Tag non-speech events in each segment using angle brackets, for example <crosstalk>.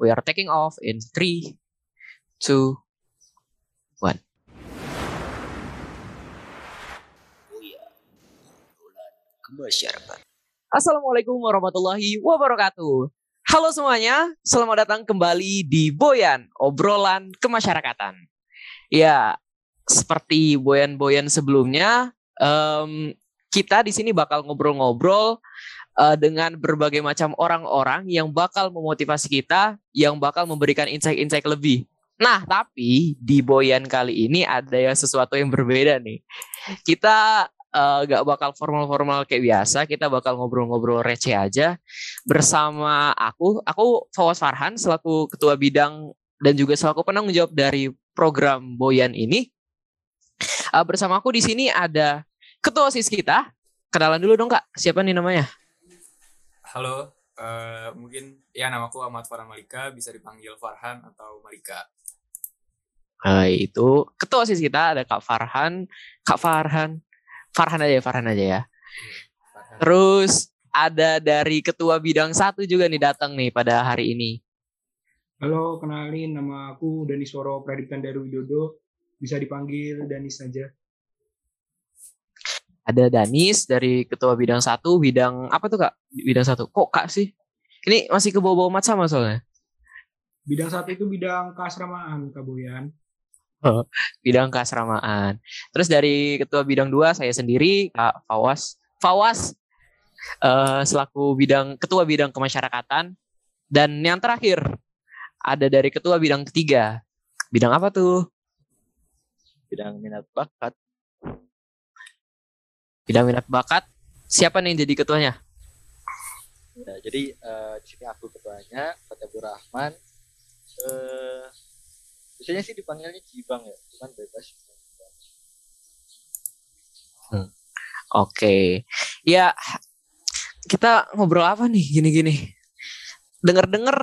We are taking off in 3, 2, 1. Assalamualaikum warahmatullahi wabarakatuh. Halo semuanya, selamat datang kembali di Boyan, obrolan kemasyarakatan. Ya, seperti boyan-boyan sebelumnya, em, kita di sini bakal ngobrol-ngobrol eh, dengan berbagai macam orang-orang yang bakal memotivasi kita, yang bakal memberikan insight-insight lebih. Nah, tapi di Boyan kali ini ada yang sesuatu yang berbeda nih. Kita eh, gak bakal formal-formal kayak biasa, kita bakal ngobrol-ngobrol receh aja bersama aku. Aku Fawas Farhan selaku ketua bidang dan juga selaku penanggung jawab dari program Boyan ini. Eh, bersama aku di sini ada ketua OSIS kita. Kenalan dulu dong Kak, siapa nih namanya? Halo, eh, mungkin ya namaku Ahmad Farhan Malika, bisa dipanggil Farhan atau Malika. Hai, itu ketua OSIS kita ada Kak Farhan, Kak Farhan, Farhan aja ya, Farhan aja ya. Farhan. Terus ada dari ketua bidang satu juga nih datang nih pada hari ini. Halo, kenalin nama aku Danisworo Pradiptan Daru Widodo. Bisa dipanggil Danis saja. Ada Danis dari ketua bidang satu, bidang apa tuh Kak? Bidang satu. Kok Kak sih? Ini masih ke bawah-bawah mat sama soalnya. Bidang satu itu bidang keasramaan, Kak Boyan. Bidang keasramaan. Terus dari ketua bidang dua saya sendiri Kak Fawas. Fawas eh, selaku bidang ketua bidang kemasyarakatan dan yang terakhir ada dari ketua bidang ketiga. Bidang apa tuh? bidang minat bakat Bidang minat bakat. Siapa nih yang jadi ketuanya? ya, jadi eh, di sini aku ketuanya Fatebur Rahman eh biasanya sih dipanggilnya Jibang ya cuman bebas Oke. Ya kita ngobrol apa nih gini-gini? Dengar-dengar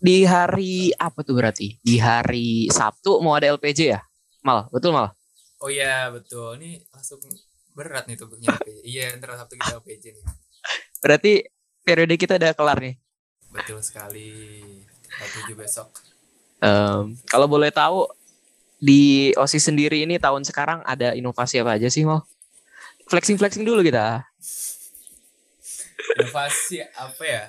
di hari apa tuh berarti? Di hari Sabtu mau ada LPJ ya? Mal, betul mal? Oh iya betul, ini langsung berat nih topiknya. Iya, ntar Sabtu kita LPJ nih. Berarti periode kita udah kelar nih. Betul sekali. L7 besok. Em, kalau boleh tahu di OSIS sendiri ini tahun sekarang ada inovasi apa aja sih mal? Flexing-flexing dulu kita. Inovasi apa ya?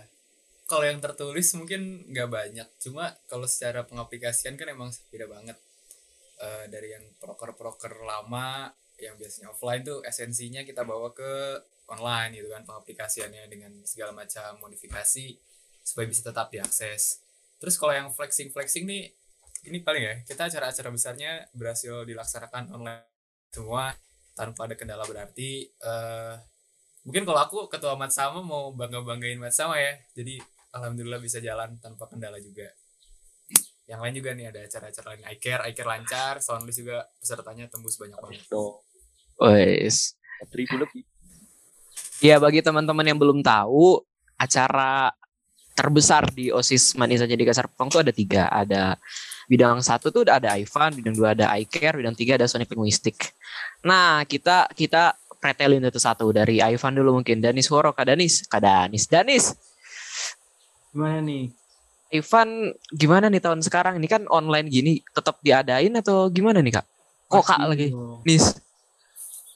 Kalau yang tertulis mungkin nggak banyak. Cuma kalau secara pengaplikasian kan emang beda banget. Eh, dari yang proker-proker lama yang biasanya offline tuh esensinya kita bawa ke online gitu kan pengaplikasiannya dengan segala macam modifikasi supaya bisa tetap diakses. Terus kalau yang flexing-flexing nih ini paling ya kita acara-acara besarnya berhasil dilaksanakan online semua tanpa ada kendala berarti eh mungkin kalau aku ketua Mat Sama mau bangga-banggain Mat Sama ya. Jadi alhamdulillah bisa jalan tanpa kendala juga. Yang lain juga nih ada acara-acara lain iCare, iCare lancar, soundlist juga pesertanya tembus banyak banget. Wes. lebih Ya bagi teman-teman yang belum tahu acara terbesar di OSIS Manis aja di Kasar Pong itu ada tiga. Ada bidang satu tuh ada Ivan, bidang dua ada iCare, bidang tiga ada Sonic Linguistic. Nah kita kita pretelin itu satu dari Ivan dulu mungkin. Danis Woro, Kak Danis, Kak Danis, Danis. Gimana nih? Ivan gimana nih tahun sekarang? Ini kan online gini, tetap diadain atau gimana nih kak? Kok kak lagi? Nis.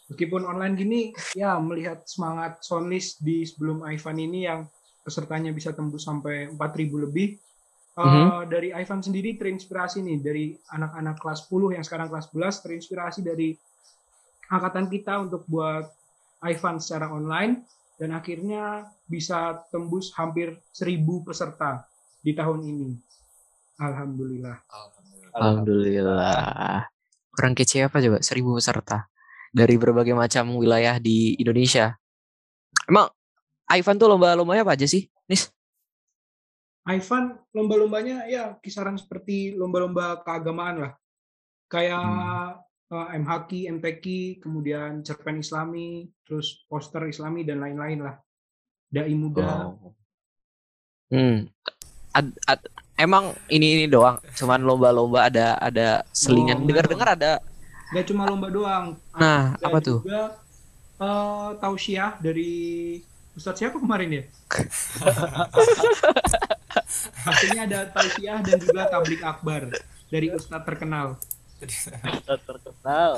Meskipun online gini, ya melihat semangat soundlist di sebelum Ivan ini yang pesertanya bisa tembus sampai 4.000 lebih. Eh, Mhm. Dari Ivan sendiri terinspirasi nih dari anak-anak kelas 10 yang sekarang kelas 11 terinspirasi dari angkatan kita untuk buat Ivan secara online dan akhirnya bisa tembus hampir 1000 peserta di tahun ini. Alhamdulillah. Alhamdulillah. Alhamdulillah. Orang kece apa coba? Seribu peserta dari berbagai macam wilayah di Indonesia. Emang Ivan tuh lomba-lombanya apa aja sih, Nis? Ivan lomba-lombanya ya kisaran seperti lomba-lomba keagamaan lah. Kayak eh, MHQ, MTQ, kemudian cerpen Islami, terus poster Islami dan lain-lain lah. Dai muda. Hmm. Ad- ad- emang ini ini doang, cuman lomba-lomba ada ada selingan. Oh, Dengar-dengar ada. Gak cuma lomba doang. Nah, Ada apa tuh? juga eh, tausiah dari Ustadz siapa kemarin ya? <laughs> Akhirnya ada tausiah dan juga tablik akbar dari ustadz terkenal. Ustadz terkenal.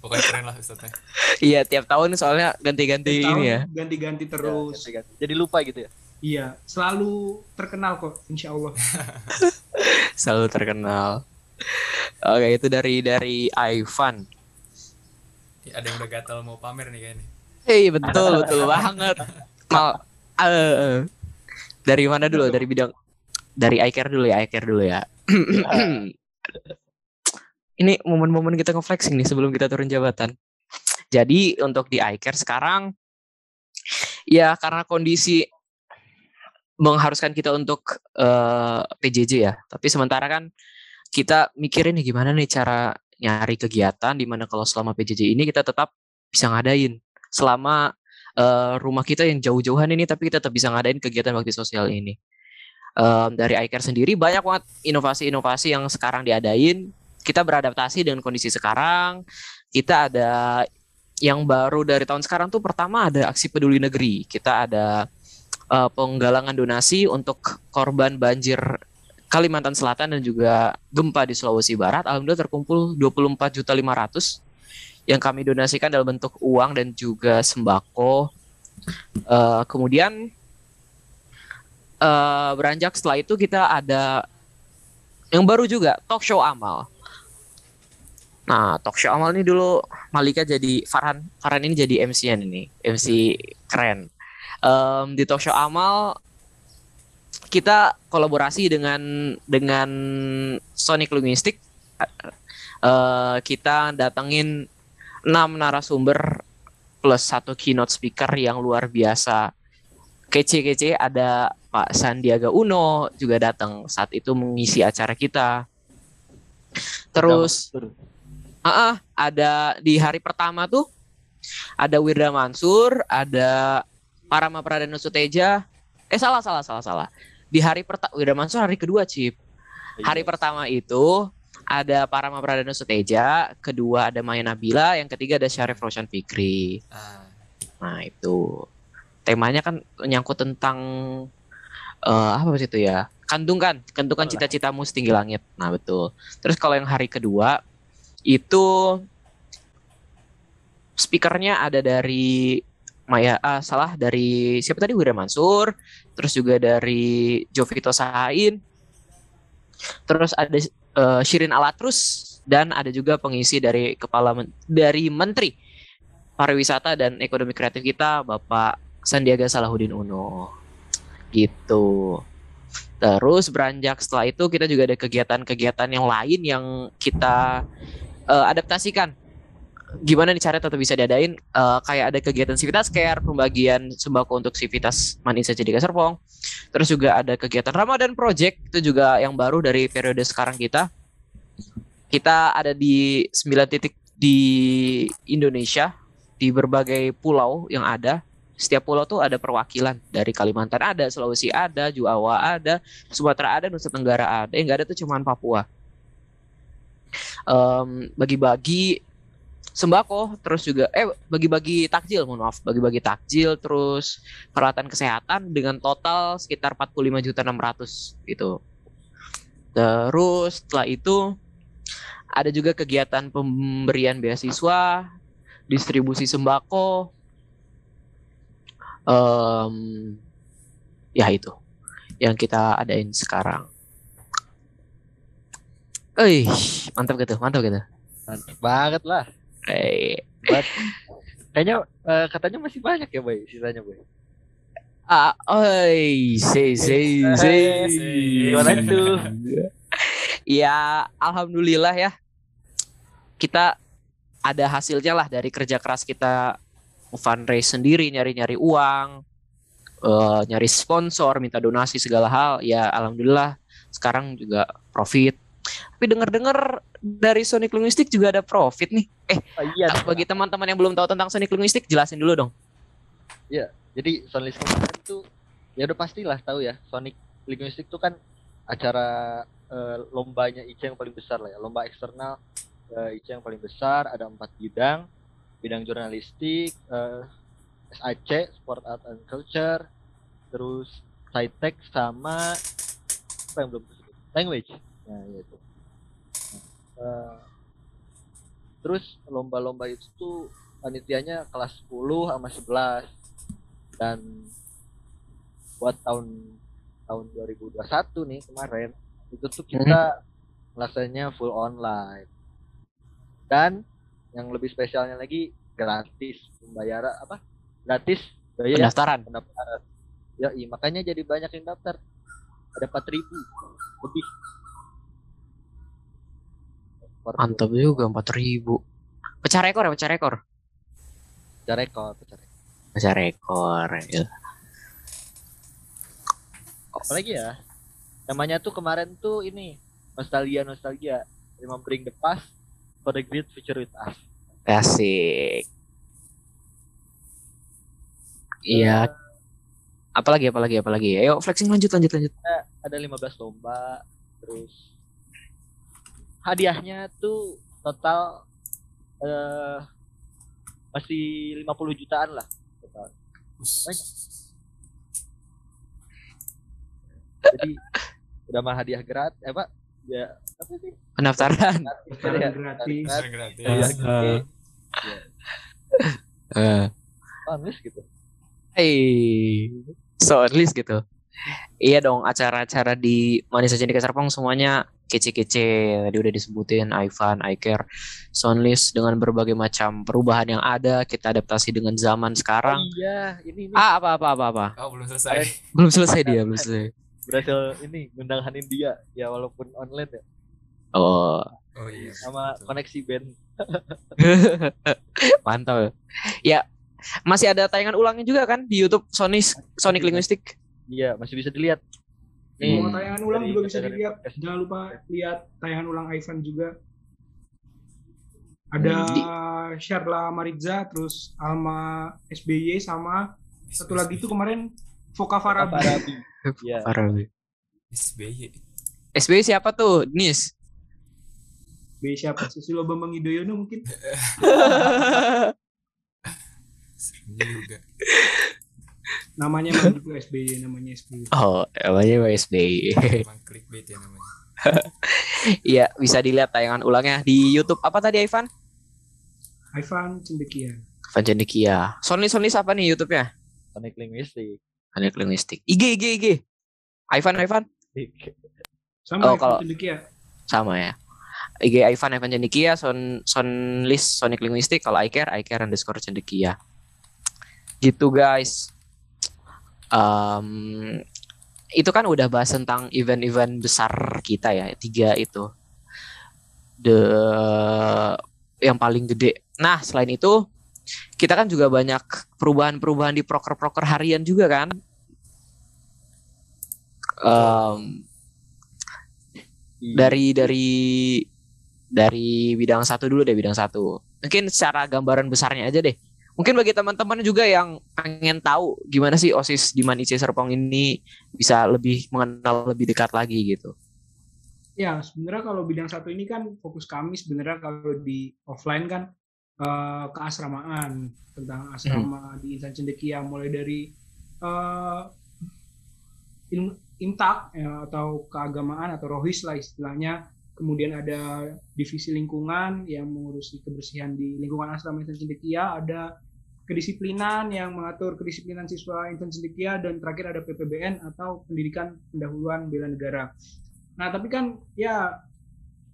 Pokoknya keren lah Ustadznya. Iya, tiap tahun soalnya ganti-ganti ini ya. Ganti-ganti Ya, terus. ganti-ganti. Jadi lupa gitu ya. Iya, selalu terkenal kok, insya Allah. <laughs> Selalu terkenal. Oke, itu dari dari Ivan. Ya, ada yang udah gatal mau pamer nih kayaknya. Hei, betul, betul banget. Mal, eh, dari mana dulu? Dari bidang dari iCare dulu ya, iCare dulu ya. <clears throat> Ini momen-momen kita nge-flexing nih sebelum kita turun jabatan. Jadi untuk di iCare sekarang ya karena kondisi mengharuskan kita untuk eh, PJJ ya. Tapi sementara kan kita mikirin nih gimana nih cara nyari kegiatan di mana kalau selama PJJ ini kita tetap bisa ngadain selama eh, rumah kita yang jauh-jauhan ini tapi kita tetap bisa ngadain kegiatan bakti sosial ini. Em, dari iCare sendiri banyak banget inovasi-inovasi yang sekarang diadain. Kita beradaptasi dengan kondisi sekarang. Kita ada yang baru dari tahun sekarang tuh pertama ada aksi peduli negeri. Kita ada eh, penggalangan donasi untuk korban banjir Kalimantan Selatan dan juga gempa di Sulawesi Barat. Alhamdulillah terkumpul 24 juta 500 yang kami donasikan dalam bentuk uang dan juga sembako. Eh, kemudian eh, beranjak setelah itu kita ada yang baru juga talk show amal. Nah, talk show amal ini dulu Malika jadi Farhan Farhan ini jadi MC-nya ini, MC keren. Em, di talk show amal kita kolaborasi dengan dengan Sonic Linguistic. Eh, kita datengin 6 narasumber plus satu keynote speaker yang luar biasa. Kece-kece ada Pak Sandiaga Uno juga datang saat itu mengisi acara kita. Terus. Ah, ah, ada di hari pertama tuh ada Wirda Mansur, ada Parama Pradana Suteja. Eh salah salah salah salah. Di hari pertama Wirda Mansur hari kedua, Cip. Hari Iya. pertama itu ada Parama Pradana Suteja, kedua ada Maya Nabila, yang ketiga ada Syarif Roshan Fikri. Ah, Nah, itu temanya kan nyangkut tentang eh apa sih itu ya? Kandungan, kandungan Betul lah. cita-citamu setinggi langit. Nah, betul. Terus kalau yang hari kedua itu speakernya ada dari Maya ah, salah dari siapa tadi Wira Mansur, terus juga dari Jovito Sahain. Terus ada eh, Shirin Alatrus. Dan ada juga pengisi dari kepala men- dari Menteri pariwisata dan ekonomi kreatif kita Bapak Sandiaga Salahuddin Uno. Gitu. Terus beranjak setelah itu kita juga ada kegiatan-kegiatan yang lain yang kita eh, adaptasikan gimana nih cara tetap bisa diadain Eh, kayak ada kegiatan Civitas Care pembagian sembako untuk Civitas Manisa Cedika Serpong terus juga ada kegiatan Ramadan Project itu juga yang baru dari periode sekarang kita kita ada di 9 titik di Indonesia di berbagai pulau yang ada. Setiap pulau tuh ada perwakilan dari Kalimantan ada, Sulawesi ada, Jawa ada, Sumatera ada, Nusa Tenggara ada. Yang nggak ada tuh cuman Papua. Em, bagi-bagi sembako, terus juga eh bagi-bagi takjil, mohon maaf, bagi-bagi takjil, terus peralatan kesehatan dengan total sekitar 45 juta 600 gitu. Terus setelah itu ada juga kegiatan pemberian beasiswa, distribusi sembako, em, ya itu yang kita adain sekarang. Eh, mantap gitu, mantap gitu. Mantap banget lah. Eh, Buat kayaknya eh, katanya masih banyak ya, Boy, sisanya, Boy. ah, oi, say, say, say. Gimana tuh? Ya, alhamdulillah ya. Kita ada hasilnya lah dari kerja keras kita fundraise sendiri, nyari-nyari uang, eh, nyari sponsor, minta donasi segala hal. Ya, alhamdulillah sekarang juga profit. Tapi dengar-dengar dari Sonic Linguistic juga ada profit nih. Eh, Oh, iya. bagi teman-teman yang belum tahu tentang Sonic Linguistic, jelasin dulu dong. Jadi Sonic kemarin tuh ya udah pastilah tahu ya Sonic Linguistic tuh kan acara eh, lombanya IC yang paling besar lah ya lomba eksternal eh, IC yang paling besar ada empat bidang bidang jurnalistik eh, SAC Sport Art and Culture terus Scitek sama apa yang belum language nah itu. Nah, eh, terus lomba-lomba itu tuh panitianya kelas 10 sama 11 dan buat tahun tahun 2021 nih kemarin itu tuh kita rasanya full online. Dan yang lebih spesialnya lagi gratis pembayaran apa? Gratis biaya Pendaftaran. pendaftaran. Ya iya, makanya jadi banyak yang daftar. Ada 4000 lebih Mantap juga 4000. Pecah rekor ya, pecah rekor. pecah rekor pecah rekor Pecah rekor. Ya. apalagi ya namanya tuh kemarin tuh ini nostalgia nostalgia remembering the past for the great future with us Asik. Iya. Apalagi apalagi apalagi. Ayo flexing lanjut lanjut lanjut. ada 15 lomba terus hadiahnya tuh total eh masih 50 jutaan lah total. Banyak. jadi udah mah hadiah gratis eh pak ya apa sih Pendaftaran. Iya. gratis. Sekarang gratis. Iya, Eh, eh. Honest gitu Hey, so at least gitu. Iya dong, acara-acara di Manis Aja di Serpong semuanya kece-kece. Tadi udah disebutin Ivan, iCare, Soundlist dengan berbagai macam perubahan yang ada, kita adaptasi dengan zaman sekarang. oh, iya ini ini Ah, apa apa apa apa. Oh belum selesai. Belum selesai dia, belum selesai. berhasil ini ngundang Hanin dia ya walaupun online ya Oh, Oh iya. sama betul. koneksi band <laughs> mantap. Ya, masih ada tayangan ulangnya juga kan di YouTube Sonic Sonic Linguistic. iya masih bisa dilihat Hmm. tayangan ulang Dari- juga bisa dilihat. Jangan lupa lihat tayangan ulang Ivan juga. Ada Sharla Mariza, terus Alma SBY sama satu lagi itu kemarin Voka Farabi. Farabi <laughs> ya Farabi. SBY. SBY siapa tuh? Nis. B siapa? Susilo Bambang Yudhoyono mungkin. <laughs> Serem juga. Namanya emang <laughs> gitu SBY, namanya SBY. oh, namanya SBY. Emang clickbait ya namanya. <laughs> Iya, bisa dilihat tayangan ulangnya di YouTube. Apa tadi Ivan? Ivan Cendekia. Ivan Cendekia. Sonly Sonly apa nih YouTube-nya? Sonic Linguistic Sonic Linguistic. IG IG IG. Ivan Ivan Sama Oh, Ivan kalau- Cendekia. sama ya. IG Ivan Ivan Cendekia, Son Sonlist Sonic Linguistic. Kalau iCare iCare underscore Cendekia. Gitu guys. Em, itu kan udah bahas tentang event-event besar kita ya, tiga itu. The yang paling gede. Nah, selain itu kita kan juga banyak perubahan-perubahan di proker-proker harian juga kan. Iya. dari dari dari bidang satu dulu deh bidang satu mungkin secara gambaran besarnya aja deh mungkin bagi teman-teman juga yang pengen tahu gimana sih osis di Man IC Serpong ini bisa lebih mengenal lebih dekat lagi gitu Ya, sebenarnya kalau bidang satu ini kan fokus kami sebenarnya kalau di offline kan eh, keasramaan tentang asrama di Insan Cendekia mulai dari eh, ilmu intak ya, atau keagamaan atau rohis lah istilahnya. Kemudian ada divisi lingkungan yang mengurusi kebersihan di lingkungan asrama Insan Cendekia, ada kedisiplinan yang mengatur kedisiplinan siswa Cendekia dan terakhir ada PPBN atau pendidikan pendahuluan bela negara. Nah, tapi kan ya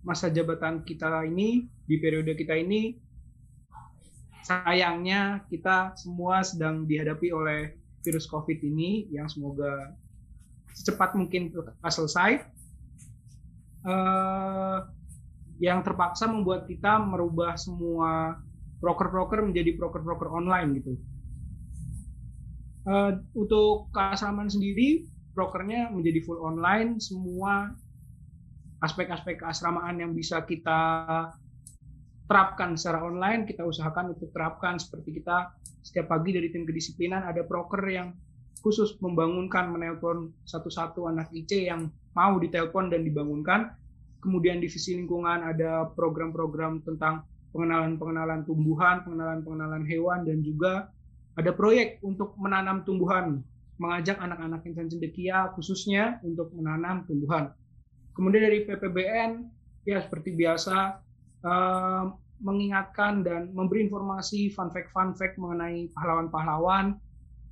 masa jabatan kita ini di periode kita ini sayangnya kita semua sedang dihadapi oleh virus Covid ini yang semoga secepat mungkin selesai. Eh, yang terpaksa membuat kita merubah semua broker-broker menjadi broker-broker online gitu. Eh, untuk keasraman sendiri, brokernya menjadi full online, semua aspek-aspek keasramaan yang bisa kita terapkan secara online kita usahakan untuk terapkan seperti kita setiap pagi dari tim kedisiplinan ada broker yang khusus membangunkan menelpon satu-satu anak IC yang mau ditelepon dan dibangunkan kemudian divisi lingkungan ada program-program tentang pengenalan-pengenalan tumbuhan pengenalan-pengenalan hewan dan juga ada proyek untuk menanam tumbuhan mengajak anak-anak insan cendekia khususnya untuk menanam tumbuhan. Kemudian dari PPBN ya seperti biasa eh, mengingatkan dan memberi informasi fun fact fun fact mengenai pahlawan-pahlawan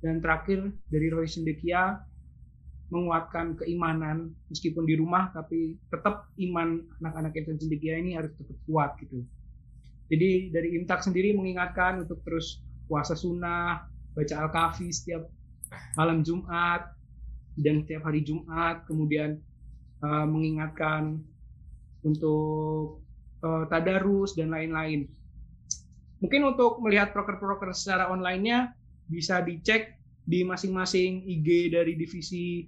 dan terakhir dari Roy Sendekia menguatkan keimanan meskipun di rumah tapi tetap iman anak-anak insan cendekia ini harus tetap kuat gitu. Jadi dari Imtak sendiri mengingatkan untuk terus puasa sunnah, baca Al-Kahfi setiap malam Jumat dan setiap hari Jumat, kemudian uh, mengingatkan untuk uh, tadarus dan lain-lain. Mungkin untuk melihat proker-proker secara online-nya bisa dicek di masing-masing IG dari divisi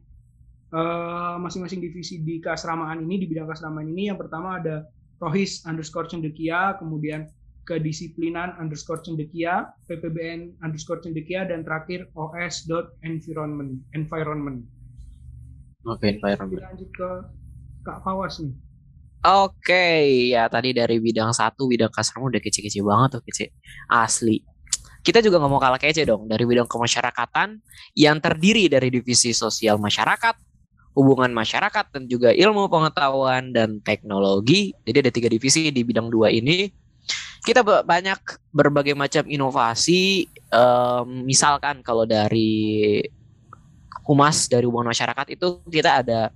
uh, masing-masing divisi di keasramaan ini di bidang keasramaan ini yang pertama ada Rohis underscore cendekia, kemudian kedisiplinan underscore cendekia, PPBN underscore cendekia, dan terakhir os dot environment. environment. Oke, okay, environment. Lanjut ke Kak Fawas nih. Oke, okay. ya tadi dari bidang satu, bidang kasarmu udah kece-kece banget tuh, kece. Asli. Kita juga nggak mau kalah kece dong dari bidang kemasyarakatan yang terdiri dari divisi sosial masyarakat, hubungan masyarakat dan juga ilmu pengetahuan dan teknologi. Jadi ada tiga divisi di bidang dua ini. Kita banyak berbagai macam inovasi. Um, misalkan kalau dari humas dari hubungan masyarakat itu kita ada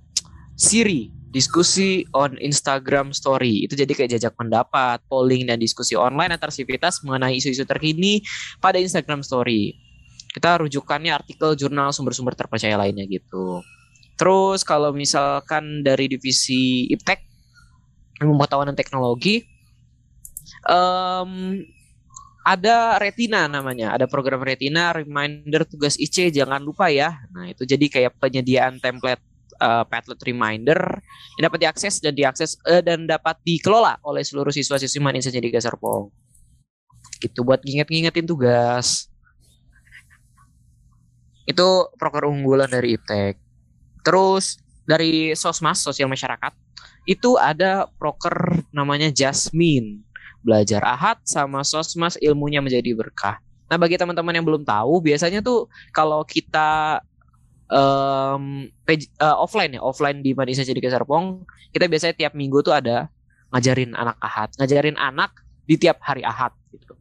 Siri diskusi on Instagram Story itu jadi kayak jajak pendapat, polling dan diskusi online antar sivitas mengenai isu-isu terkini pada Instagram Story. Kita rujukannya artikel jurnal sumber-sumber terpercaya lainnya gitu. Terus kalau misalkan dari divisi IPTEK ilmu pengetahuan dan teknologi um, ada retina namanya, ada program retina reminder tugas IC jangan lupa ya. Nah, itu jadi kayak penyediaan template uh, Padlet reminder yang dapat diakses dan diakses uh, dan dapat dikelola oleh seluruh siswa-siswi manis di Serpong. Gitu buat nginget-ngingetin tugas. Itu proker unggulan dari IPTEK. Terus dari Sosmas Sosial Masyarakat itu ada proker namanya Jasmine. Belajar ahad sama Sosmas ilmunya menjadi berkah. Nah, bagi teman-teman yang belum tahu, biasanya tuh kalau kita um, page, uh, offline ya, offline di Madinah jadi Serpong, kita biasanya tiap minggu tuh ada ngajarin anak ahad, ngajarin anak di tiap hari ahad gitu.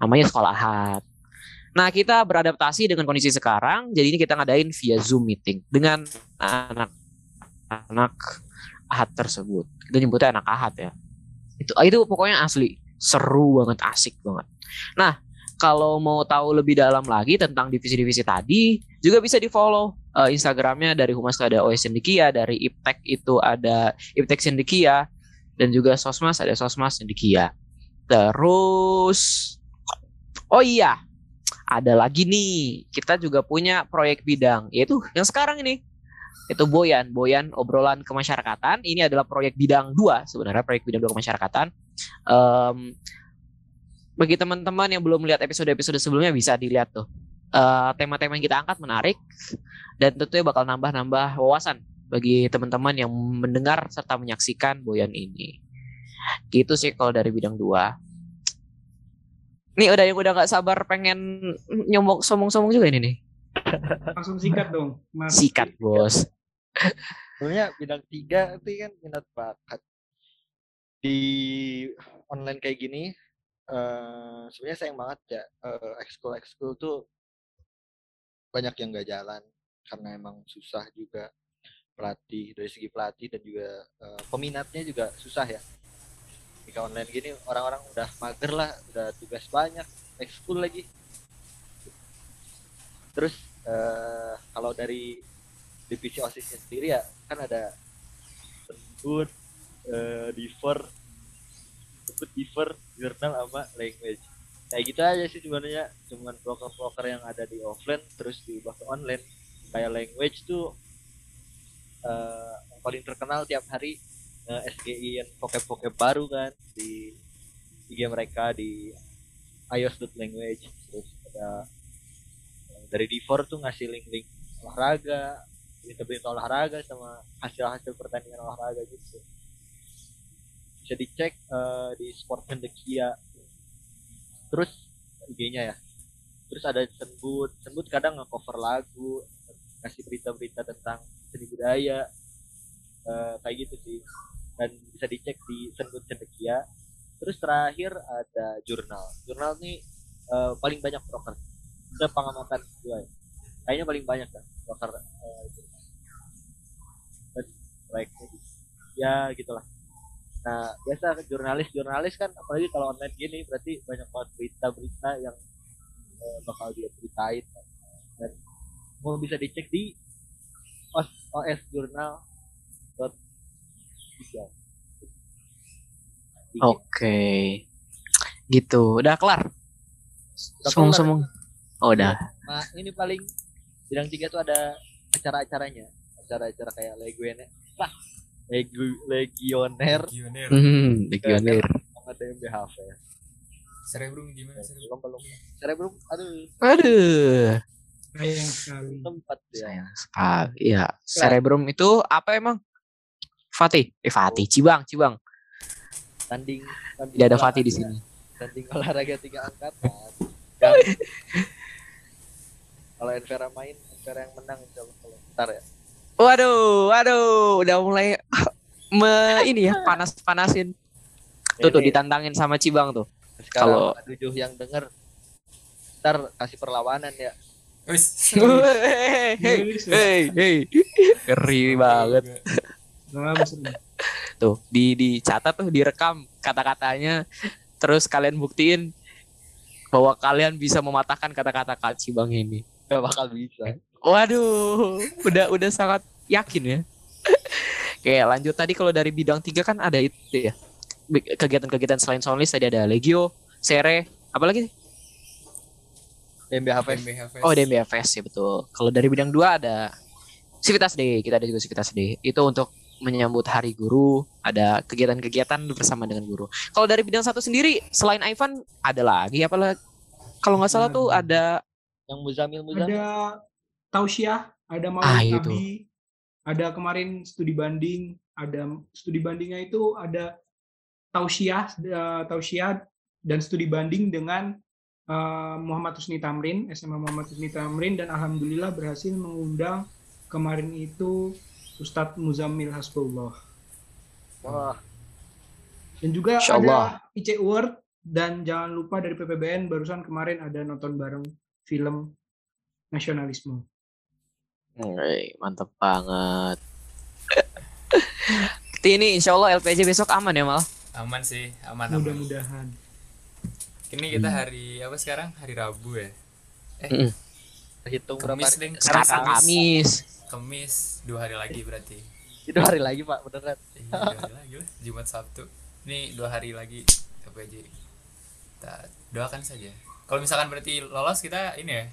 Namanya sekolah ahad. Nah, kita beradaptasi dengan kondisi sekarang, jadi ini kita ngadain via Zoom meeting dengan anak-anak ahad tersebut. Kita nyebutnya anak ahad ya. Itu itu pokoknya asli, seru banget, asik banget. Nah, kalau mau tahu lebih dalam lagi tentang divisi-divisi tadi, juga bisa di-follow uh, Instagramnya dari Humas ada OS Sendikia, dari Iptek itu ada Iptek Sendikia, dan juga Sosmas ada Sosmas Sendikia. Terus, oh iya, ada lagi nih kita juga punya proyek bidang yaitu yang sekarang ini. Itu Boyan. Boyan obrolan kemasyarakatan. Ini adalah proyek bidang dua sebenarnya proyek bidang dua kemasyarakatan. Um, bagi teman-teman yang belum melihat episode-episode sebelumnya bisa dilihat tuh. Uh, tema-tema yang kita angkat menarik dan tentunya bakal nambah-nambah wawasan bagi teman-teman yang mendengar serta menyaksikan Boyan ini. Gitu sih kalau dari bidang dua Nih udah yang udah nggak sabar pengen nyomong somong-somong juga ini nih. Langsung sikat dong. Mas. Sikat bos. Sebenarnya bidang tiga itu kan minat bakat di online kayak gini. Uh, sebenarnya sayang banget ya uh, ekskul ekskul tuh banyak yang nggak jalan karena emang susah juga pelatih dari segi pelatih dan juga uh, peminatnya juga susah ya ketika online gini orang-orang udah mager lah udah tugas banyak ekskul lagi. Terus uh, kalau dari divisi osisnya sendiri ya kan ada sebut uh, diver sebut diver jurnal sama language. Kayak gitu aja sih sebenarnya cuman broker-broker yang ada di offline terus diubah ke online. Kayak language tuh uh, paling terkenal tiap hari uh, eh, SGI yang vocab-vocab baru kan di IG mereka di iOS.language terus ada uh, dari Divor tuh ngasih link-link olahraga berita-berita olahraga sama hasil-hasil pertandingan olahraga gitu. Bisa dicek uh, di Sport Kia terus IG-nya ya. Terus ada Senbut. Senbut kadang nge-cover lagu kasih berita-berita tentang seni budaya. Eh, kayak gitu sih dan bisa dicek di Senbut Cendekia. Terus terakhir ada jurnal. Jurnal nih eh, paling banyak broker. Sepengamatan gue ya. kayaknya paling banyak kan broker jurnal. Dan ya gitulah. Nah biasa jurnalis jurnalis kan apalagi kalau online gini berarti banyak banget berita-berita yang eh, bakal dia ceritain. Kan. dan mau bisa dicek di os os jurnal tiga. Oke. Gitu. Udah kelar. Udah Sumung-sumung. Oh, udah. Nah, ini paling bidang tiga tuh ada acara-acaranya. Acara-acara kayak legioner. Wah, Legu- legioner Legioner. Hmm, legionir. sama DMBHV. Cerebrum gimana cerebrum? Belum belum. Cerebrum, aduh, Aduh. Sayang sekali. tempat ya. Sayang sekali. Iya, cerebrum itu apa emang? Fatih, eh Fatih, Cibang, Cibang. Tanding, tanding Tidak ada Fatih di sini. Tanding olahraga tiga angkatan. Dan kalau Envera main, Envera yang menang insya Allah. Kalau Ntar ya. Waduh, waduh, udah mulai me ini ya panas-panasin. Tuh tuh Ini ditantangin sama Cibang tuh. kalau- tujuh yang denger ntar kasih perlawanan ya. Wis. Hei, hei, hei, hei. Ngeri banget. Nah. Tuh, di dicatat tuh, direkam kata-katanya. Terus kalian buktiin bahwa kalian bisa mematahkan kata-kata Kak Cibang ini. Gak bakal bisa. Waduh, udah udah sangat yakin ya. Oke, lanjut tadi kalau dari bidang tiga kan ada itu ya. Kegiatan-kegiatan selain soundlist tadi ada Legio, Sere, apa lagi? DMBHV. MBHV. Oh, DMBFS ya betul. Kalau dari bidang dua ada Civitas Day, kita ada juga Civitas Day. Itu untuk menyambut Hari Guru, ada kegiatan-kegiatan bersama dengan guru. Kalau dari bidang satu sendiri, selain Ivan ada lagi apa lagi? Kalau nggak salah tuh ada Yang Muzamil Muzamil. Ada tausiah, ada maulid Ah, itu. nabi, ada kemarin studi banding, ada studi bandingnya itu ada tausiah, eh, tausiah dan studi banding dengan eh, Muhammad Husni Tamrin, SMA Muhammad Husni Tamrin dan alhamdulillah berhasil mengundang kemarin itu Ustadz Muzammil Hasbullah. Wah, Dan juga Insya Allah. ada IC Award dan jangan lupa dari PPBN barusan kemarin ada nonton bareng film nasionalisme. Wih, mantep banget. <laughs> ini insya Allah LPJ besok aman ya mal. Aman sih, aman. Mudah-mudahan. Ini kita hari apa sekarang? Hari Rabu ya. hitung berapa Kamis hari? deh. Sekarang Kamis. Kamis dua hari lagi berarti. Itu hari lagi Pak, beneran. Iya, dua hari lagi lah. Jumat Sabtu. Ini dua hari lagi KPJ. Kita doakan saja. Kalau misalkan berarti lolos kita ini ya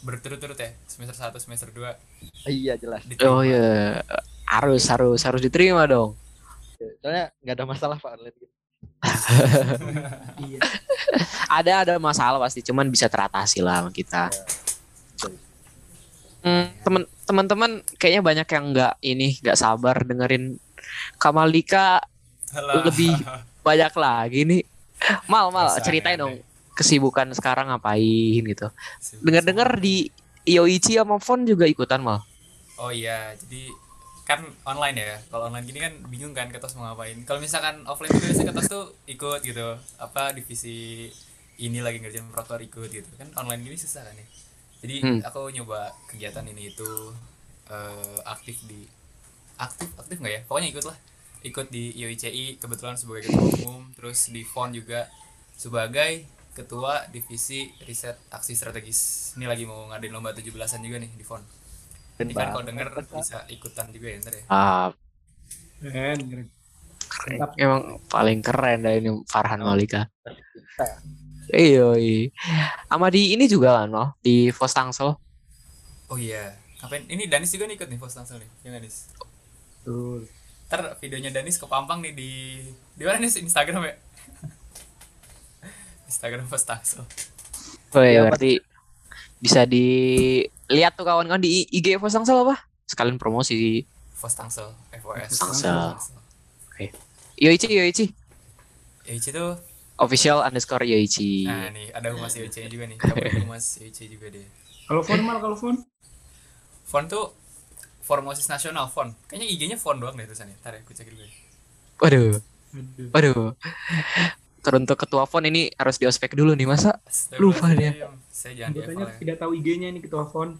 berturut-turut ya semester 1 semester 2 Iya jelas. Oh iya, harus harus harus diterima dong. Soalnya nggak ada masalah Pak online gitu. <laughs> Iya. Ada ada masalah pasti, cuman bisa teratasi lah sama kita. Hmm, temen teman-teman kayaknya banyak yang nggak ini nggak sabar dengerin Kamalika Alah. lebih <laughs> banyak lagi nih. Mal mal Masa ceritain ada. dong kesibukan sekarang ngapain gitu. Dengar-dengar di Yoichi sama Fon juga ikutan mal. Oh iya, jadi kan online ya. Kalau online gini kan bingung kan ketos mau ngapain. Kalau misalkan offline tuh biasanya ketos tuh ikut gitu. Apa divisi ini lagi ngerjain proker ikut gitu. Kan online gini susah kan ya. Jadi Hmm. aku nyoba kegiatan ini itu eh, aktif di aktif aktif nggak ya? Pokoknya ikut lah. Ikut di IOICI kebetulan sebagai ketua umum, terus di FON juga sebagai ketua divisi riset aksi strategis. Ini lagi mau ngadain lomba 17-an juga nih di FON. Ini kan kalau denger bisa ikutan juga ya ntar ya. Ah, Keren, keren. Mantap. emang paling keren dah ini Farhan. Malika. Ya. Iya. Sama di ini juga kan, Mal, di Fos Tangsel. Oh iya. Ngapain? Ini Danis juga nih ikut nih post langsung nih. Ya nggak, Nis? Betul. Ntar videonya Danis kepampang nih di di mana nih Instagram ya? Instagram post langsung. Oh iya, berarti bisa dilihat tuh kawan-kawan di IG Fos Tangsel apa? Sekalian promosi. Post Tangsel, FOS. Tangsel. Yoichi, Yoichi. Ya itu tuh official underscore Yoichi. Nah nih ada humas IOC juga nih. Kita <laughs> punya humas IOC juga deh. Kalau font mal kalau font Font tuh Formosis Nasional font. Kayaknya IG-nya font doang deh tulisannya. Ntar ya, aku cek dulu ya. Waduh, Aduh. waduh. Teruntuk ketua font ini harus diospek dulu nih masa? Lupa dia. Saya jangan Anggotanya ya. tidak tahu IG-nya ini ketua font.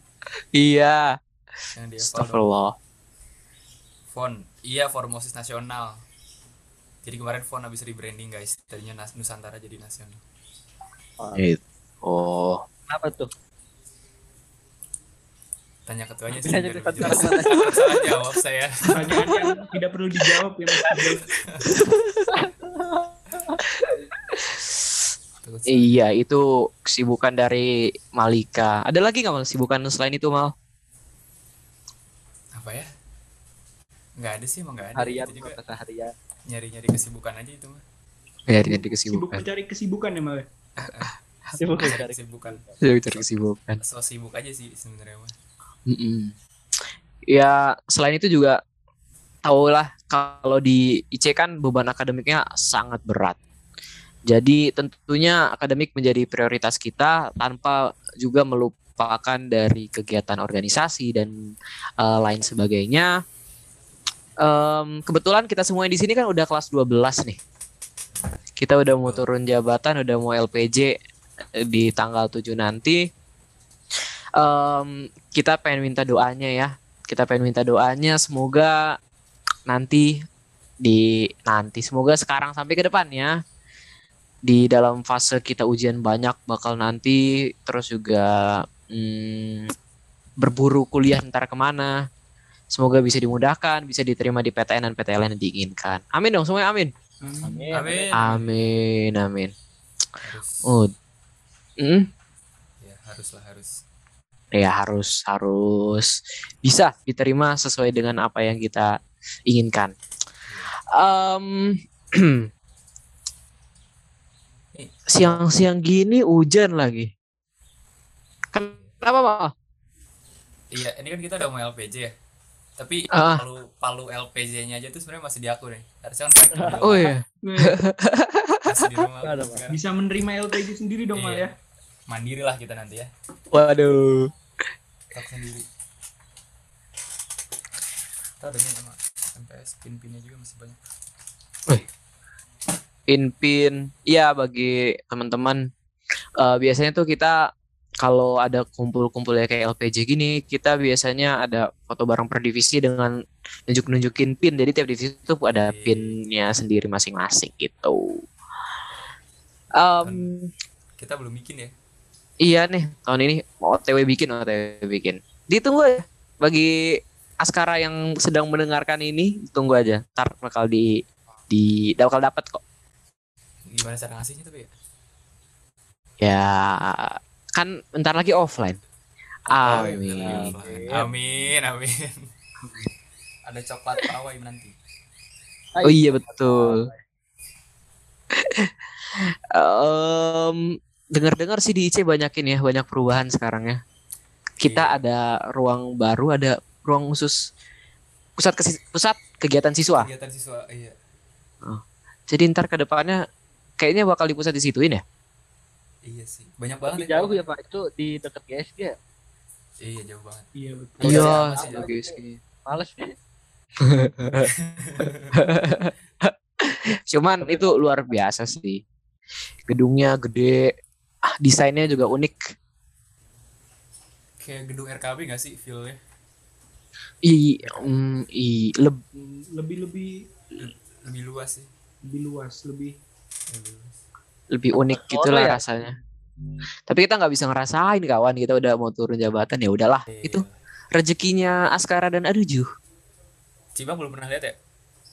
Iya. Astagfirullah. Font. Iya Formosis Nasional. Jadi kemarin font habis rebranding guys. Tadinya Nas- Nusantara jadi nasional. Oh. Kenapa tuh? Tanya ketuanya sih. Tanya biar ke lebih ketua jelas. Takut salah jawab saya. Pertanyaan yang tidak perlu dijawab ya Mas. Iya, itu kesibukan dari Malika. Ada lagi nggak mal kesibukan selain itu mal? Apa ya? Nggak ada sih emang nggak ada. Harian Itu juga harian. Nyari-nyari kesibukan aja itu mah. Ya, jadi Sibuk kesibukan. mencari kesibukan ya Mal. ya? <laughs> Sibuk Nyari mencari kesibukan. Jadi cari kesibukan. So sibuk aja sih sebenarnya mah. Mm-mm. Ya, selain itu juga tahulah kalau di IC kan beban akademiknya sangat berat. Jadi tentunya akademik menjadi prioritas kita tanpa juga melupakan dari kegiatan organisasi dan eh, lain sebagainya. Em, kebetulan kita semua di sini kan udah kelas 12 nih. Kita udah mau turun jabatan, udah mau LPJ di tanggal 7 nanti. Em, kita pengen minta doanya ya. Kita pengen minta doanya semoga nanti di nanti semoga sekarang sampai ke depannya di dalam fase kita ujian banyak bakal nanti terus juga hmm, berburu kuliah ntar ke mana semoga bisa dimudahkan bisa diterima di PTN dan PTLN yang diinginkan amin dong semuanya amin Amin. Amin. amin amin Harus. oh mm, Ya harus lah harus. ya harus harus bisa diterima sesuai dengan apa yang kita inginkan. Em, <clears throat> Siang-siang gini hujan lagi. Kenapa pak? Iya, ini kan kita udah mau LPJ ya. Tapi Ah. palu palu LPJ-nya aja tuh sebenarnya masih di aku nih. Harusnya kan. Oh iya. Masih di rumah. Ada, Bisa menerima LPG sendiri dong Mal Iya. ya. Mandiri lah kita nanti ya. Waduh. Tak sendiri. Kita ada nih sama MPS pin-pinnya juga masih banyak. Pin-pin. Iya bagi teman-teman. eh, biasanya tuh kita kalau ada kumpul-kumpul ya kayak LPJ gini, kita biasanya ada foto bareng per divisi dengan nunjuk-nunjukin pin. Jadi tiap divisi tuh ada Oke. pinnya sendiri masing-masing gitu. Em, Kita belum bikin ya. Iya nih, tahun ini mau OTW bikin, OTW bikin. Ditunggu ya bagi Askara yang sedang mendengarkan ini, tunggu aja. Ntar bakal di di bakal dapat kok. Gimana cara ngasihnya tapi ya? Ya kan bentar lagi offline. Oh, iya, Amin. benar, benar. Amin, amin. <laughs> Ada coklat pawai nanti. Oh iya betul. Em dengar-dengar sih di IC banyakin ya, banyak perubahan sekarang ya. Kita Iya. ada ruang baru, ada ruang khusus pusat kesi- pusat kegiatan siswa. Kegiatan siswa, iya. Jadi ntar ke depannya kayaknya bakal dipusat di situin ya. Iya sih. Banyak banget Tapi jauh ya Pak, itu di dekat GSG ya? Iya, jauh banget. Iya betul. Iya, Iya, masih jauh. oke, oke. Males nih. <laughs> Cuman itu luar biasa sih. Gedungnya gede, ah, desainnya juga unik. Kayak gedung RKB gak sih feel-nya? I, mm, i, leb- Lebih lebih Lebih luas sih. lebih luas, lebih Lebih luas. Lebih unik gitulah ya? rasanya. Tapi kita nggak bisa ngerasain kawan, kita udah mau turun jabatan ya udahlah. Iya. Itu rezekinya Askara dan Aduju. Cibang belum pernah lihat ya?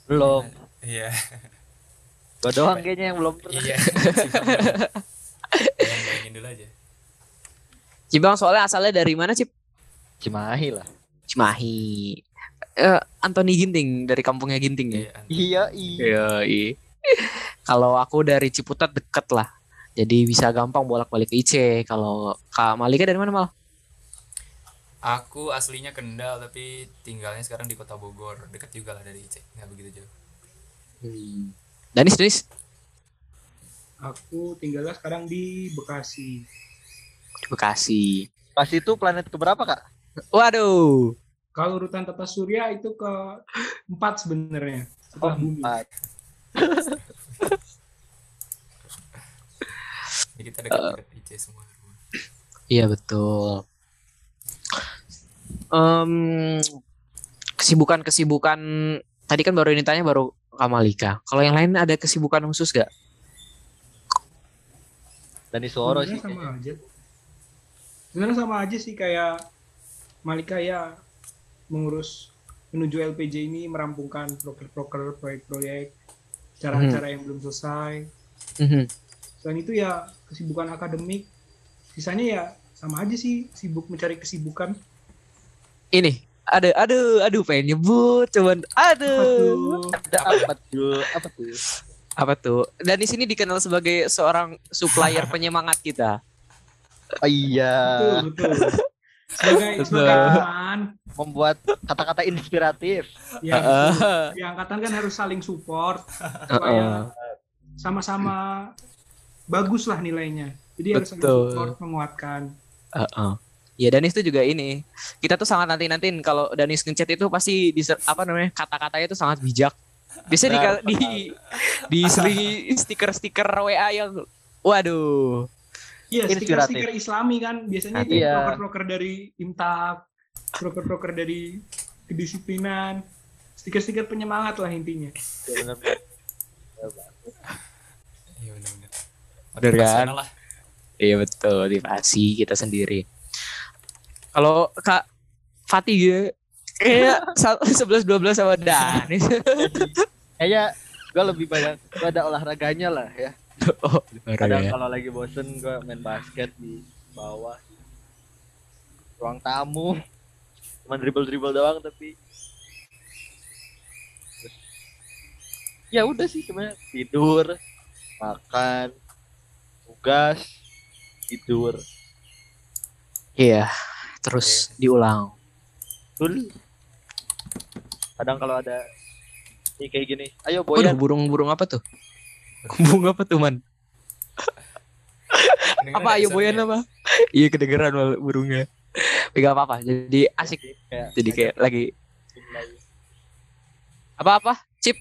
Belum. Iya. Gua doang kayaknya yang belum pernah. Iya. <laughs> Cibang dulu aja. Cibang soalnya asalnya dari mana Cip? Cimahi lah. Cimahi. Eh, Anthony Ginting dari kampungnya Ginting ya. Iya. Iya, iya. Kalau aku dari Ciputat deket lah. Jadi bisa gampang bolak-balik ke IC. Kalau Kak Malika dari mana mal? Aku aslinya Kendal tapi tinggalnya sekarang di Kota Bogor. Dekat juga lah dari IC. Nggak begitu jauh. Danis, Danis. Aku tinggalnya sekarang di Bekasi. Di Bekasi. Pas itu planet keberapa kak? Waduh. Kalau urutan tata surya itu ke empat sebenarnya setelah bumi. Empat. Jadi kita dekat-dekat IC semua. Iya betul. Em, kesibukan-kesibukan tadi kan baru ini tanya baru Kamalika. Kalau yang lain ada kesibukan khusus gak? Dani Suoro sih. sama aja. Sebenarnya sama aja sih kayak Malika ya mengurus menuju LPJ ini merampungkan proker-proker proyek-proyek cara-cara yang belum selesai. Mhm. Selain itu ya kesibukan akademik. Sisanya ya sama aja sih sibuk mencari kesibukan. Ini ada aduh aduh pengen nyebut cuman aduh. Ada apa tuh? Apa tuh? apa tuh dan di sini dikenal sebagai seorang supplier <laughs> penyemangat kita Oh iya. Betul, betul. Sebagai, Betul. sebagai teman, Membuat kata-kata inspiratif. ya, Heeh. betul. di angkatan kan harus saling support supaya sama-sama bagus lah nilainya. Jadi harus saling Betul. support, menguatkan. Heeh. Ya Danis itu juga ini. Kita tuh sangat nanti-nantiin kalau Danis ngechat itu pasti di apa namanya kata-katanya itu sangat bijak. Biasanya di, di diselingi stiker-stiker WA yang waduh. Iya, stiker-stiker Islami kan biasanya itu Iya. proker-proker dari Imtak, proker-proker dari kedisiplinan, stiker-stiker penyemangat lah intinya. Ya, bener. Iya benar-benar. Bener kan? Lah. Iya betul, motivasi kita sendiri. Kalau Kak Fatih ya kayak 11 12 sama Danis. Kayaknya gue lebih banyak gue ada olahraganya lah ya. <laughs> oh, Kadang ya. kalau lagi bosen gue main basket di bawah ruang tamu. Cuman dribble-dribble doang tapi ya udah sih sebenarnya tidur, makan, tugas, tidur. Iya, terus diulang. Betul. Kadang kalau ada ini kayak gini, ayo Waduh, boyan. burung-burung apa tuh? Burung apa tuh, Man? Apa ayo boyan ya? apa? Iya kedengeran burungnya. Tapi gak apa-apa, jadi asik. Kayak Jadi kayak lagi apa-apa? Chip.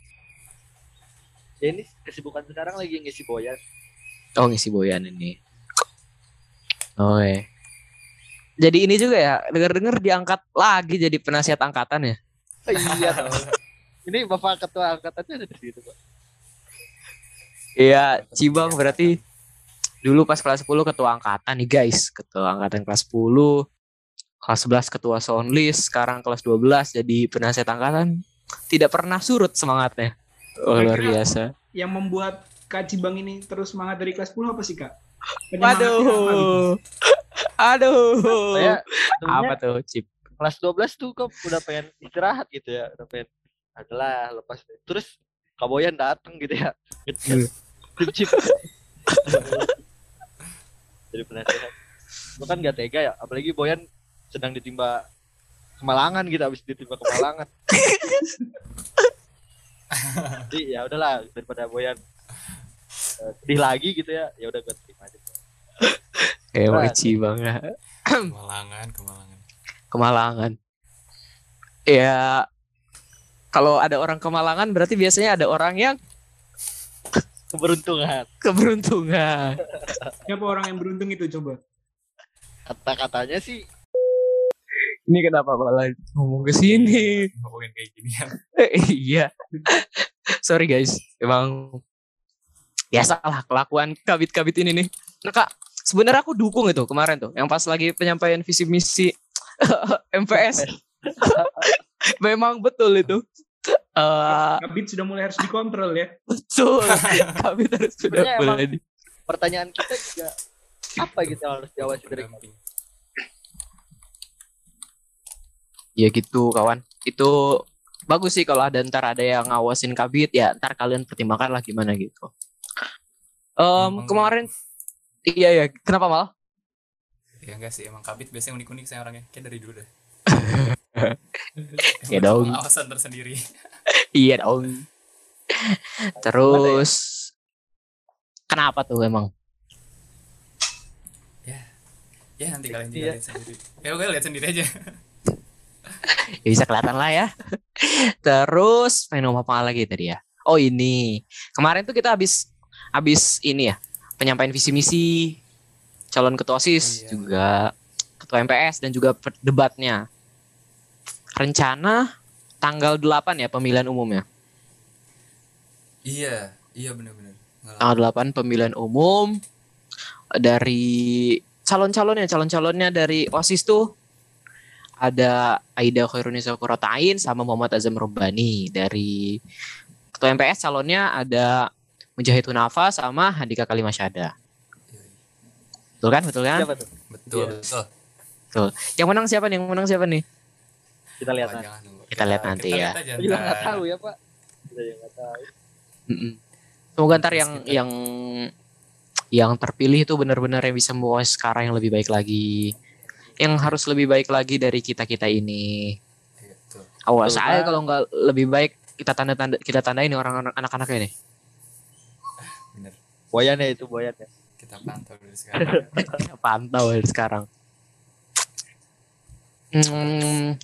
Ya ini kesibukan sekarang lagi ngisi boyan. Oh ngisi boyan ini. Oh iya. Jadi ini juga ya, denger-denger diangkat lagi jadi penasihat angkatan ya. iya. ini bapak ketua angkatannya ada di situ pak. Iya, Cibang berarti dulu pas kelas 10 ketua angkatan nih guys, ketua angkatan kelas 10, kelas 11 ketua soundlist, sekarang kelas 12 jadi penasihat angkatan. Tidak pernah surut semangatnya. Oh, luar biasa. Yang membuat Kak Cibang ini terus semangat dari kelas 10 apa sih Kak? Apa gitu? Waduh. <laughs> Aduh. Saya Apa tuh, Cip? kelas 12 tuh kok udah pengen istirahat gitu ya, udah pengen adalah lepas terus Kak Boyan dateng gitu ya. Cip cip. <laughs> Jadi penasehat. Lu kan gak tega ya, apalagi Boyan sedang ditimba kemalangan gitu habis ditimba kemalangan. Jadi ya udahlah daripada Boyan eh, sedih lagi gitu ya, ya udah gue terima aja. Berat. Cibang ya. Kemalangan, kemalangan. Kemalangan. Ya kalau ada orang kemalangan berarti biasanya ada orang yang Keberuntungan. keberuntungan. Siapa orang yang beruntung itu coba? Kata-katanya sih Ini kenapa malah ngomong ke sini? Ngomongin kayak gini ya. <laughs> iya. Sorry guys, emang biasa lah kelakuan kabit-kabit ini nih. Nah kak, sebenarnya aku dukung itu kemarin tuh, yang pas lagi penyampaian visi misi <laughs> MPS. <laughs> Memang betul itu. Eh Kabit sudah mulai harus dikontrol ya. betul. <laughs> Kabit harus sudah Sebenarnya mulai. di- pertanyaan kita juga apa gitu yang harus diawasi dari Pendamping. Ya gitu kawan. Itu bagus sih kalau ada ntar ada yang ngawasin kabit ya ntar kalian pertimbangkan lah gimana gitu. Em Emang- kemarin iya ya kenapa mal? Ya enggak sih, emang kabit biasanya unik-unik saya orangnya. Kayak dari dulu deh. <laughs> Ya dong. Alasan tersendiri. Iya dong. <laughs> Terus Kenapa tuh emang? Ya nanti kalian juga Iya. lihat sendiri. Ya oke lihat sendiri aja. <laughs> Ya bisa kelihatan lah ya. <laughs> Terus main apa lagi tadi ya? Oh ini kemarin tuh kita habis habis ini ya penyampaian visi misi calon ketua osis Iya. juga ketua MPS dan juga debatnya. Rencana tanggal 8 ya pemilihan umumnya. iya, iya benar-benar. Tanggal 8 pemilihan umum dari calon-calonnya calon-calonnya dari osis tuh ada Aida Khairunisa Kurotain sama Muhammad Azam Robani dari ketua MPS calonnya ada Mujahid Hunafa sama Handika Kalimasyada. Betul kan? Betul kan? Siapa tuh? Betul, Iya. betul. Yang menang siapa nih? Yang menang siapa nih? Kita lihat jangan dulu. Kita lihat nanti kita ya. lihat Kita juga nggak tahu ya Pak. Kita juga nggak tahu. Mm-mm. Semoga ntar yang kita- yang yang terpilih itu benar-benar yang bisa membawa sekarang yang lebih baik lagi. Yang harus lebih baik lagi dari kita-kita ini. Iya, betul. Awas Betul, aja Pak. kalau nggak lebih baik kita tanda tanda kita tandain nih orang anak-anaknya nih. Bener. Boyannya itu boyannya. Kita pantau dari sekarang. Kita <laughs> pantau dari sekarang. Hmm,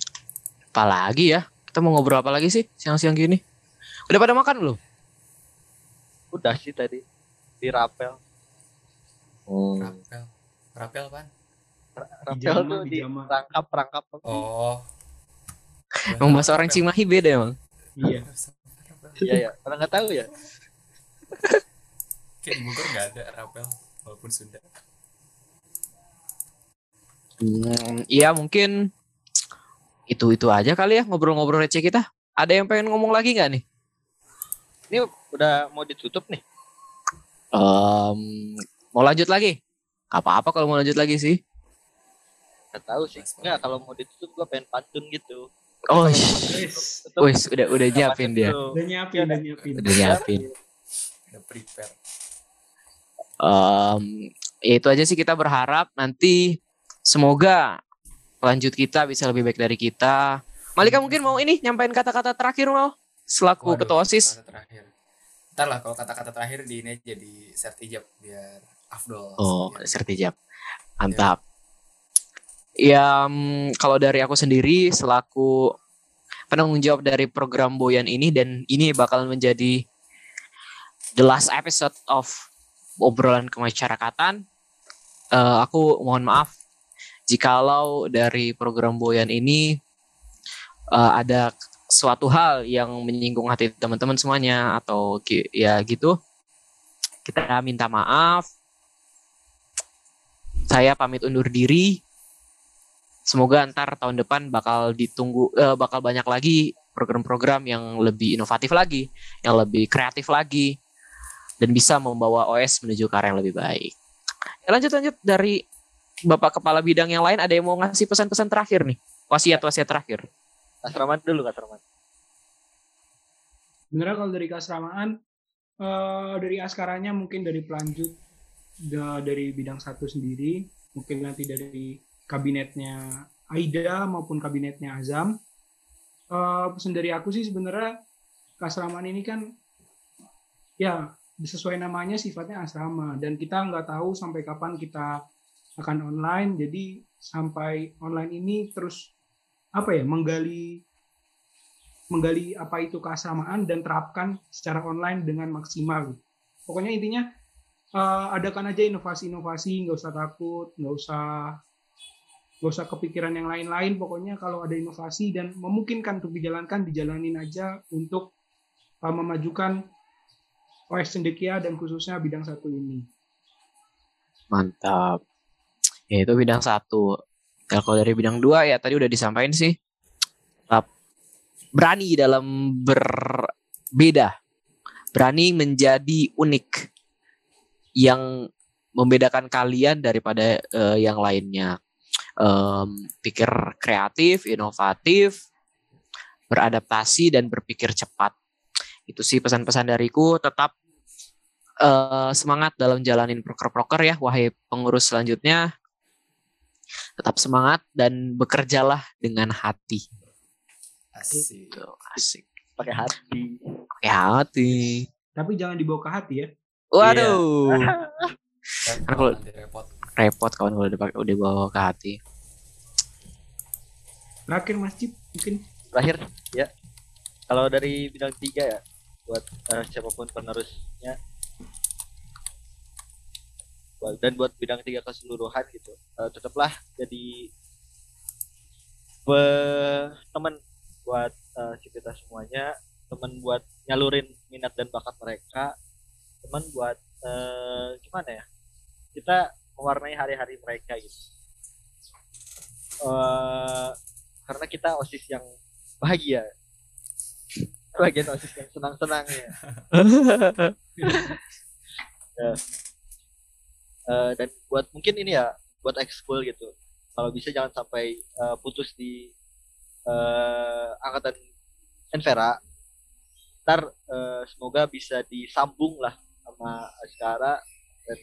apa lagi ya? Kita mau ngobrol apa lagi sih siang-siang gini? Udah pada makan belum? Udah sih tadi di rapel. Oh. Rapel. Rapel apaan? Rapel Pijama, tuh di rangkap rangkap. Oh. Emang bahasa orang Cimahi beda emang. Iya. Iya ya. Orang nggak tahu ya. Kayak di Bogor nggak ada rapel walaupun Sunda. Hmm, iya mungkin itu itu aja kali ya ngobrol-ngobrol receh kita. Ada yang pengen ngomong lagi nggak nih? Ini udah mau ditutup nih. Em, mau lanjut lagi? Gak apa-apa kalau mau lanjut lagi sih. Nggak tahu sih. Enggak kalau mau ditutup gua pengen pantun gitu. Oh, Tutup, wis udah udah nyiapin dia. tuh. udah nyiapin, udah nyiapin. Udah nyiapin. Udah prepare. Em, ya itu aja sih kita berharap nanti semoga lanjut kita bisa lebih baik dari kita. Malika mungkin mau ini nyampein kata-kata terakhir mau selaku Waduh, ketua OSIS. Kata terakhir. Ntar lah kalau kata-kata terakhir di ini aja di sertijab biar afdol. Oh, sertijab. Mantap. Ya, mm, kalau dari aku sendiri selaku penanggung jawab dari program Boyan ini dan ini bakal menjadi the last episode of obrolan kemasyarakatan. Eh, aku mohon maaf jikalau dari program Boyan ini eh, ada suatu hal yang menyinggung hati teman-teman semuanya atau ya gitu. Kita minta maaf saya pamit undur diri. Semoga ntar tahun depan bakal ditunggu eh, bakal banyak lagi program-program yang lebih inovatif lagi, yang lebih kreatif lagi dan bisa membawa OS menuju ke arah yang lebih baik. Ya, lanjut lanjut dari Bapak Kepala Bidang yang lain ada yang mau ngasih pesan-pesan terakhir nih? Wasiat-wasiat terakhir. Asraman dulu Asraman. Sebenarnya kalau dari keasramaan, eh, dari askaranya mungkin dari pelanjut da- dari bidang satu sendiri, mungkin nanti dari kabinetnya Aida maupun kabinetnya Azam. Eh, pesan dari aku sih sebenarnya keasramaan ini kan ya sesuai namanya sifatnya asrama dan kita nggak tahu sampai kapan kita akan online jadi sampai online ini terus apa ya menggali menggali apa itu keasramaan dan terapkan secara online dengan maksimal. Pokoknya intinya eh, adakan aja inovasi-inovasi, nggak usah takut, nggak usah nggak usah kepikiran yang lain-lain. Pokoknya kalau ada inovasi dan memungkinkan untuk dijalankan, dijalanin aja untuk eh, memajukan OS Cendekia dan khususnya bidang satu ini. Mantap. Ya itu bidang satu. Ya, kalau dari bidang dua ya tadi udah disampaikan sih. Berani dalam berbeda. Berani menjadi unik. Yang membedakan kalian daripada eh, yang lainnya. Em, pikir kreatif, inovatif, beradaptasi dan berpikir cepat. Itu sih pesan-pesan dariku. Tetap eh, semangat dalam jalanin proker-proker ya, wahai pengurus selanjutnya. Tetap semangat dan bekerjalah dengan hati. Asik. Tuh, asik. Pakai hati. Pakai hati. Tapi jangan dibawa ke hati ya. Waduh. Repot, Kan kalau- repot. Repot kawan kalau udah pakai- udah bawa ke hati. Terakhir Mas Cip mungkin terakhir ya kalau dari bidang tiga ya buat eh, siapa pun penerusnya dan buat bidang tiga keseluruhan gitu eh, tetaplah jadi teman buat eh, kita semuanya teman buat nyalurin minat dan bakat mereka teman buat eh, gimana ya kita mewarnai hari-hari mereka gitu. Eh, karena kita osis yang bahagia. Bagian osis yang senang-senang ya <laughs> Eh, dan buat mungkin ini ya buat ekskul gitu kalau bisa jangan sampai eh, putus di eh, angkatan Envera ntar eh, semoga bisa disambung lah sama Askara dan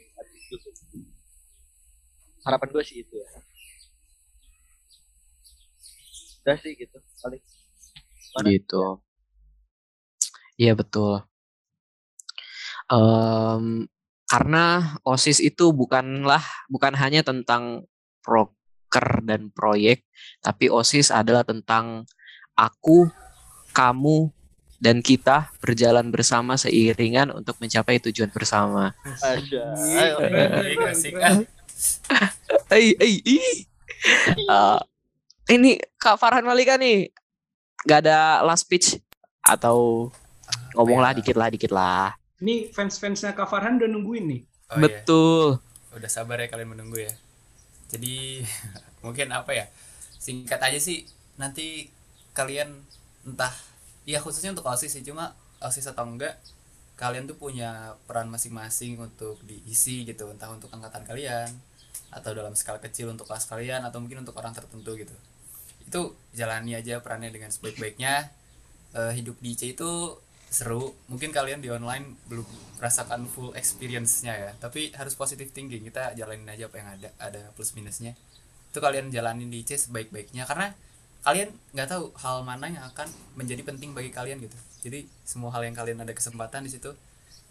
harapan gue sih itu ya udah sih gitu paling Mana? Gitu. Iya betul. Em, karena OSIS itu bukanlah bukan hanya tentang proker dan proyek, tapi OSIS adalah tentang aku, kamu, dan kita berjalan bersama seiringan untuk mencapai tujuan bersama. Iya, Ayo. Eh, ini Kak Farhan Malika nih, nggak ada last speech atau ngomonglah ya? dikit lah, dikit lah. Ini fans-fansnya Kak Farhan udah nungguin nih. Oh, iya. Betul. udah sabar ya kalian menunggu ya jadi <laughs> mungkin apa ya singkat aja sih nanti kalian entah ya khususnya untuk osis sih cuma osis atau enggak kalian tuh punya peran masing-masing untuk diisi gitu entah untuk angkatan kalian atau dalam skala kecil untuk kelas kalian atau mungkin untuk orang tertentu gitu itu jalani aja perannya dengan sebaik-baiknya Eh, hidup di IC itu seru. Mungkin kalian di online belum merasakan full experience-nya ya. Tapi harus positive thinking. Kita jalanin aja apa yang ada ada plus minusnya. Itu kalian jalanin di IC sebaik-baiknya karena kalian nggak tahu hal mana yang akan menjadi penting bagi kalian gitu. Jadi semua hal yang kalian ada kesempatan di situ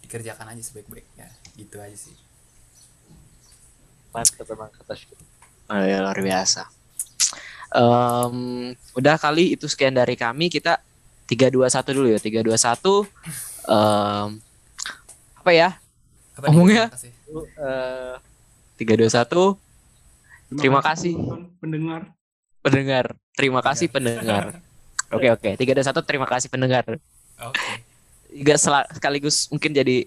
dikerjakan aja sebaik-baiknya. Gitu aja sih. Mantap emang kata sih. Oh, ya, luar biasa. Em, udah kali itu sekian dari kami. Kita 321 dulu ya. 321 em apa ya? apa nih, Ngomongnya? terima kasih. Lu, eh, 321 Terima kasih. pendengar. pendengar. Terima kasih pendengar. <laughs> Oke oke. 321 terima kasih pendengar. oke Juga sekaligus mungkin jadi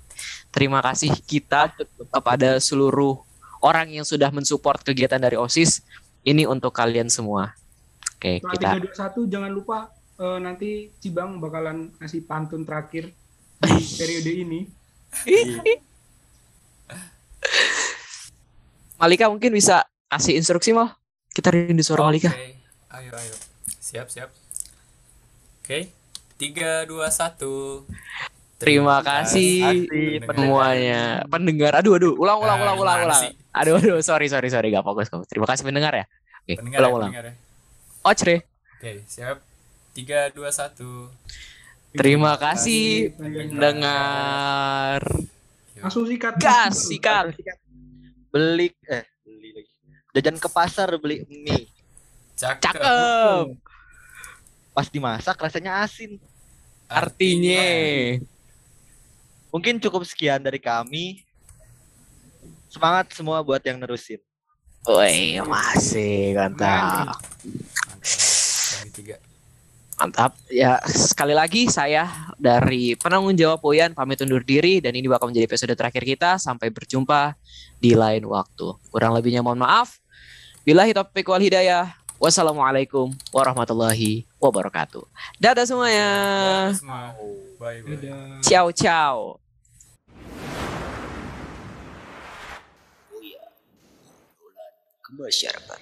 terima kasih kita kepada seluruh orang yang sudah mensupport kegiatan dari OSIS. Ini untuk kalian semua. Oke, Setelah kita 321 jangan lupa eh, nanti Cibang bakalan ngasih pantun terakhir di <laughs> periode ini. Malika mungkin bisa kasih instruksi mal. Kita rindu suara Malika. Oke, ayo ayo. Siap, siap. Oke. tiga dua satu Terima kasih Kasih semuanya pendengar. Aduh aduh, ulang ulang ulang ulang ulang. Aduh aduh, sorry sorry sorry gak fokus kamu. Terima kasih pendengar ya. Oke, Pendengar ulang ya, ulang. ya. Ochre. Oke, siap. Tiga dua satu Terima kasih pendengar. pendengar. Langsung sikat. Gas sikat. beli eh beli lagi. Jajan ke pasar beli mie. Cakep. Cakep. Pas dimasak rasanya asin. Artinya Mungkin cukup sekian dari kami. Semangat semua buat yang nerusin. Woi, masih. Mantap. Yang ketiga. Mantap. Ya, sekali lagi saya dari penanggung jawab Boyan pamit undur diri dan ini bakal menjadi episode terakhir kita. Sampai berjumpa di lain waktu. Kurang lebihnya mohon maaf. Bila taufiq wal hidayah. Wassalamualaikum warahmatullahi wabarakatuh. Dadah semuanya. Dadah semua. Bye bye. Dadah. Ciao ciao. Kemasyarakat.